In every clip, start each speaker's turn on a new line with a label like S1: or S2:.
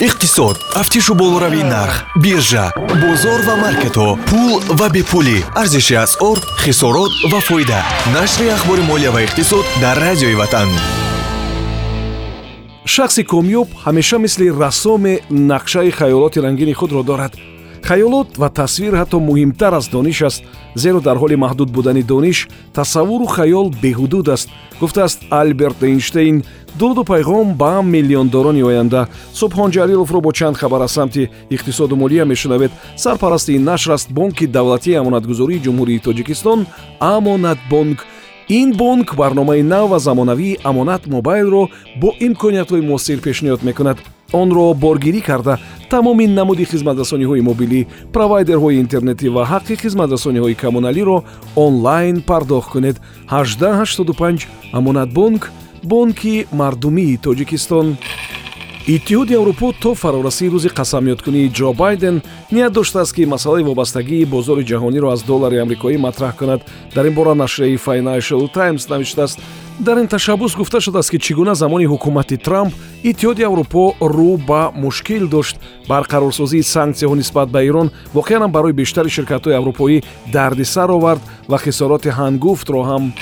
S1: иқтисод. Тафтишу болоравии нарх биржа бозор ва маркетҳо пул ва бепулӣ. Арзиши асъор хисорот ва фоида. Нашри ахбори молия ва иқтисод дар радиои ватан.
S2: Шахси комёб ҳамеша мисли рассоме нақшаи хаёлоти рангини худро дорад. Хаёлот ва тасвир ҳатто муҳимтар аз дониш аст зеро дар ҳоли маҳдуд будани дониш тасаввуру хаёл беҳудуд аст гуфтааст алберт эйнштейн дуруду пайғом ба миллиондорони оянда. Субҳон ҷалиловро бо чанд хабар аз самти иқтисоду молия мешунавед. Сарпарасти ин нашр аст бонки давлатии амонатгузории ҷумҳурии тоҷикистон амонатбонк. Ин бонк барномаи нав ва замонавии амонат мобайлро бо имкониятҳои муосир пешниҳод мекунад. Онро боргирӣ карда. Тамоми намуди хизматрасониҳои мобилӣ провайдерҳои интернетӣ ва ҳаққи хизматрасониҳои коммуналиро онлайн пардохт кунед. 1885 амонатбонк бонки мардумии тоҷикистон. Иттиҳоди аврупо то фарорасии рӯзи қасамёткунии ҷо байден ният доштааст ки масъалаи вобастагии бозори ҷаҳониро аз доллари амрикоӣ матраҳ кунад. Дар ин бора нашраи financial times навиштааст дар ин ташаббус гуфта шудааст ки чӣ гуна замони ҳукумати трамп иттиҳоди аврупо рӯ ба мушкил дошт. Барқарорсозии санксияҳо нисбат ба ирон воқеан барои бештари ширкатҳои аврупоӣ дардисар овард ва хисороти ҳангуфтро ҳам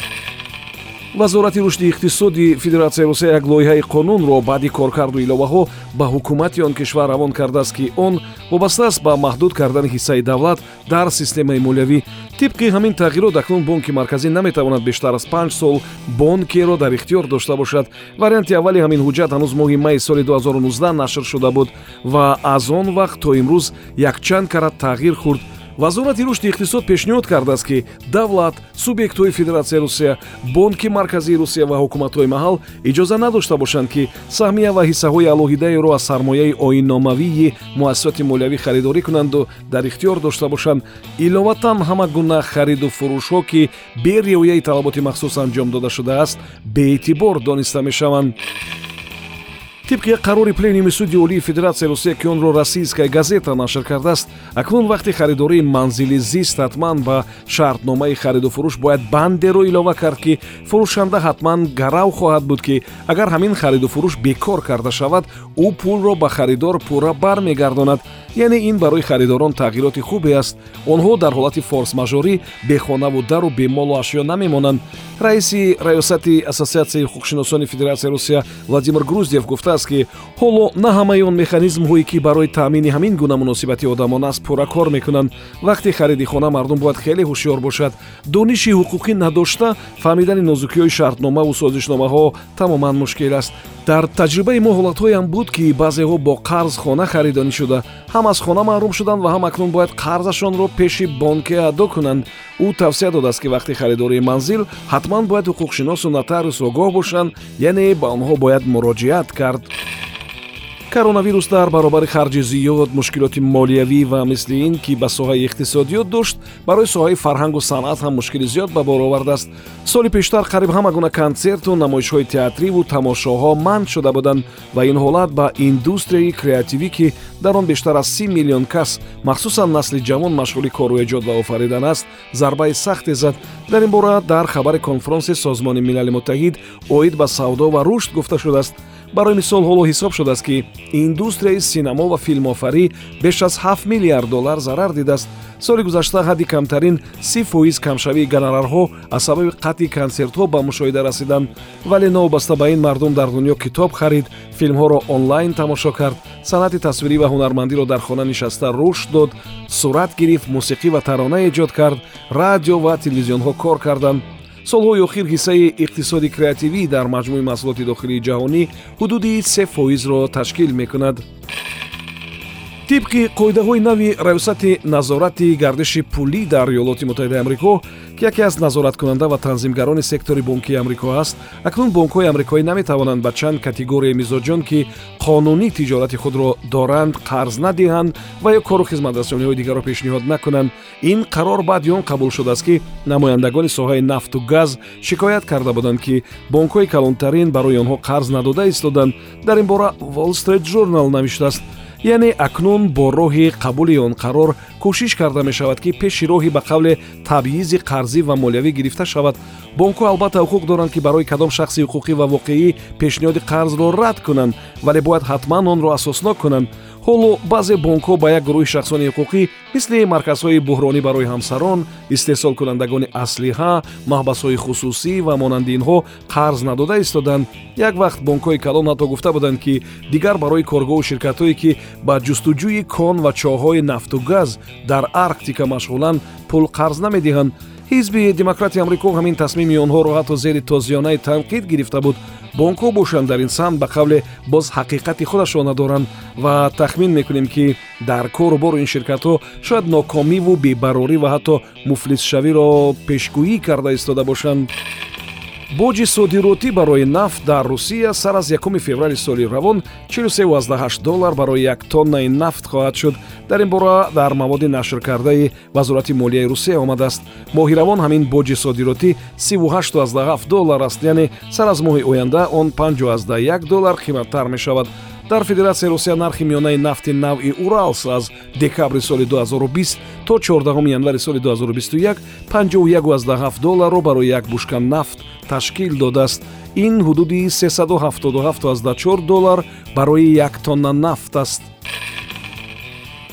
S2: вазорати рушди иқтисоди федератсияи русия як лоиҳаи қонунро баъди коркарду иловаҳо ба ҳукумати он кишвар равон кардааст ки он вобаста аст ба маҳдуд кардани ҳиссаи давлат дар системаи молиявӣ. Тибқи ҳамин тағйирот акнун бонки марказӣ наметавонад бештар аз панҷ сол бонкеро дар ихтиёр дошта бошад. Варианти аввали ҳамин ҳуҷҷат ҳанӯз моҳи майи соли 2019 нашр шуда буд ва аз он вақт то имрӯз якчанд карат тағйир хӯрд вазорати рушди иқтисод пешниҳод кардааст ки давлат субъектҳои федератсияи русия бонки марказии русия ва ҳукуматҳои маҳал иҷоза надошта бошанд ки саҳмия ва ҳиссаҳои алоҳидаеро аз сармояи оинномавии муассисоти молиявӣ харидорӣ кунанду дар ихтиёр дошта бошанд. Иловатан ҳама гуна хариду фурӯшҳо ки бе риояи талаботи махсус анҷом дода шудааст беэътибор дониста мешаванд тибқи қарори пленуми суди олии федератсияи русия ки онро российская газета нашр кардааст акнун вақти харидории манзили зист ҳатман ба шартномаи хариду фурӯш бояд бандеро илова кард ки фурӯшанда ҳатман гарав хоҳад буд ки агар ҳамин хариду фурӯш бекор карда шавад ӯ пулро ба харидор пурра бармегардонад. Яъне ин барои харидорон тағйироти хубе аст. Онҳо дар ҳолати форсмажорӣ бехонаву дару бемолу ашё намемонанд. Раиси раёсати ассотсиатсияи ҳуқуқшиносони федератсияи русия владимир груздев гуфтааст аст ки ҳоло на ҳамаи он механизмҳое ки барои таъмини ҳамин гуна муносибати одамон аст пурра кор мекунанд. Вақти хариди хона мардум бояд хеле ҳушёр бошад. дониши ҳуқуқӣ надошта фаҳмидани нозукиҳои шартномаву созишномаҳо тамоман мушкил аст дар таҷрибаи мо ҳолатҳоям буд ки баъзеҳо бо қарз хона харидонӣ шуда. Ҳам аз хона маҳрум шуданд ва ҳам акнун бояд қарзашонро пеши бонке адо кунанд. Ӯ тавсия додааст ки вақти харидории манзил ҳатман бояд ҳуқуқшиносу нотариус огоҳ бошанд яъне ба онҳо бояд муроҷиат кард коронавирус дар баробари харҷи зиёд мушкилоти молиявӣ ва мисли ин ки ба соҳаи иқтисодиёт дошт барои соҳаи фарҳангу санъат ҳам мушкили зиёд ба бор овардааст. Соли пештар қариб ҳама гуна консерту намоишҳои театриву тамошоҳо манъ шуда буданд ва ин ҳолат ба индустрияи креативӣ ки дар он бештар аз си миллион кас махсусан насли ҷавон машғули кору эҷод ва офаридан аст зарбаи сахте зад дар ин бора дар хабари конфронси созмони милали муттаҳид оид ба савдо ва рушд гуфта шудааст барои мисол ҳоло ҳисоб шудааст ки индустрияи синамо ва филмофарӣ беш аз 7 миллиард доллар зарар дидааст. Соли гузашта ҳадди камтарин си фоиз камшавии гонорарҳо аз сабаби қатъи консертҳо ба мушоҳида расиданд вале новобаста ба ин мардум дар дунё китоб харид филмҳоро онлайн тамошо кард санъати тасвирӣ ва ҳунармандиро дар хона нишаста рушд дод сурат гирифт мусиқӣ ва тарона эҷод кард радио ва телевизионҳо кор карданд солҳои охир ҳиссаи иқтисоди креативӣ дар маҷмӯи маҳсулоти дохилии ҷаҳонӣ ҳудуди се фоизро ташкил мекунад. Тибқи қоидаҳои нави раёсати назорати гардиши пулӣ дар иёлоти муттаҳидаи амрико ки яке аз назораткунанда ва танзимгарони сектори бонкии амрико аст акнун бонкҳои амрикоӣ наметавонанд ба чанд категорияи мизоҷон ки қонунӣ тиҷорати худро доранд қарз надиҳанд ва ё кору хизматрасониҳои дигарро пешниҳод накунанд. Ин қарор баъди он қабул шудааст ки намояндагони соҳаи нафту газ шикоят карда буданд ки бонкҳои калонтарин барои онҳо қарз надода истоданд. Дар ин бора wall street journal навиштааст яъне акнун бо роҳи қабули он қарор кӯшиш карда мешавад ки пеши роҳи ба қавле табъизи қарзӣ ва молиявӣ гирифта шавад. Бонкҳо албатта ҳуқуқ доранд ки барои кадом шахси ҳуқуқӣ ва воқеӣ пешниҳоди қарзро рад кунанд вале бояд ҳатман онро асоснок кунанд ҳоло баъзе бонкҳо ба як гурӯҳи шахсони ҳуқуқӣ мисли марказҳои буҳронӣ барои ҳамсарон истеҳсолкунандагони аслиҳа маҳбасҳои хусусӣ ва монанди инҳо қарз надода истоданд як вақт бонкҳои калон ҳатто гуфта буданд ки дигар барои коргоҳу ширкатҳое ки ба ҷустуҷӯи кон ва чоҳҳои нафту газ дар арктика машғуланд пул қарз намедиҳанд. Ҳизби демократии амрико ҳамин тасмими онҳоро ҳатто зери тозиёнаи танқид гирифта буд бонкҳо бошанд дар ин самт ба қавле боз ҳақиқати худашро надоранд ва тахмин мекунем ки дар кору бору ин ширкатҳо шояд нокомиву бебарорӣ ва ҳатто муфлисшавиро пешгӯӣ карда истода бошанд боҷи содиротӣ барои нафт дар русия сар аз 1 феврали соли равон 43 доллар барои як тоннаи нафт хоҳад шуд. Дар ин бора дар маводи нашркардаи вазорати молияи русия омадааст. Моҳи равон ҳамин боҷи содиротӣ 38 доллар аст яъне сар аз моҳи оянда он 51 доллар қиматтар мешавад. Дар федератсияи русия нархи миёнаи нафти навъи уралс аз декабри соли 2020 то 14 январи соли 2021 51 долларро барои як бушка нафт ташкил додааст. Ин ҳудуди 377 доллар барои як тонна нафт аст.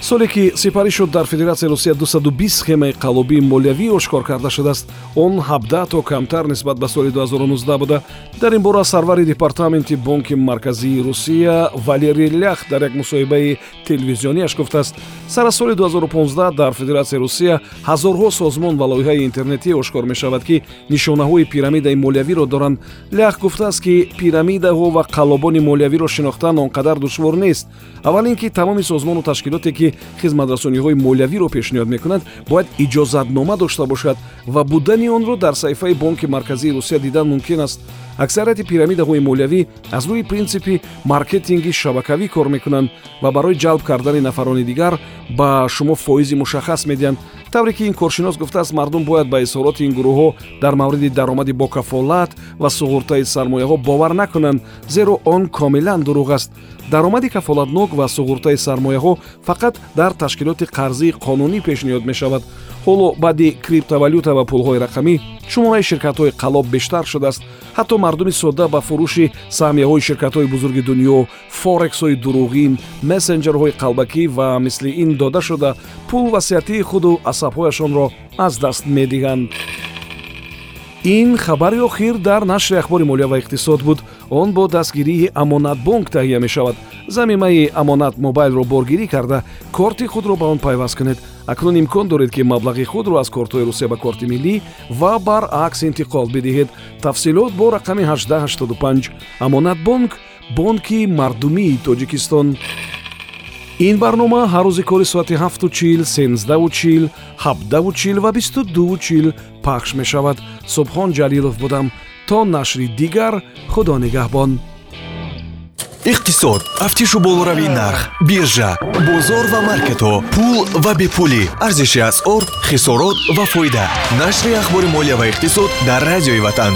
S2: Соле ки сипарӣ шуд дар федератсияи русия 220 схемаи қаллобии молиявӣ ошкор карда шудааст. Он 17 то камтар нисбат ба соли 2019 буда. Дар ин бора сарвари департаменти бонки марказии русия валерий лях дар як мусоҳибаи телевизионияш гуфтааст сар аз соли 2015 дар федератсияи русия ҳазорҳо созмон ва лоиҳаи интернетӣ ошкор мешавад ки нишонаҳои пирамидаи молиявиро доранд. Лях гуфтааст ки пирамидаҳо ва қаллобони молиявиро шинохтан он қадар душвор нест. Аввал ин ки тамоми созмону ташкилоте ки хизматрасониҳои молиявиро пешниҳод мекунанд бояд иҷозатнома дошта бошад ва будани онро дар саҳифаи бонки марказии русия дидан мумкин аст аксарияти пирамидаҳои молиявӣ аз рӯи принсипи маркетинги шабакавӣ кор мекунанд ва барои ҷалб кардани нафарони дигар ба шумо фоизи мушаххас медиҳанд. Тавре ки ин коршинос гуфтааст мардум бояд ба изҳороти ин гурӯҳҳо дар мавриди даромади бокафолат ва суғуртаи сармояҳо бовар накунанд зеро он комилан дурӯғ аст. Даромади кафолатнок ва суғуртаи сармояҳо фақат дар ташкилоти қарзии қонунӣ пешниҳод мешавад ҳоло баъди криптовалюта ва пулҳои рақамӣ шумораи ширкатҳои қалоб бештар шудааст. Ҳатто мардуми содда ба фурӯши саҳмияҳои ширкатҳои бузурги дунё форексҳои дурӯғин мессенҷерҳои қалбакӣ ва мисли ин дода шуда пул васиятии худу асабҳояшонро аз даст медиҳанд ин хабари охир дар нашри ахбори молия ва иқтисод буд. Он бо дастгирии амонатбонк таҳия мешавад. Замимаи амонат мобайлро боргирӣ карда корти худро ба он пайваст кунед. Акнун имкон доред ки маблағи худро аз кортҳои русия ба корти миллӣ ва баръакс интиқол бидиҳед. Тафсилот бо рақами 1885 амонатбонк бонки мардумии тоҷикистон ин барнома ҳар рӯзи кори соати 7чил 1сенздаучил 7давучил ва 22чил пахш мешавад. Субҳон ҷалилов будам. То нашри дигар худо нигаҳбон.
S1: Иқтисод. Тафтишу болоравии нарх биржа бозор ва маркетҳо пул ва бепулӣ. Арзиши асъор хисорот ва фоида. Нашри ахбори молия ва иқтисод дар радиои ватан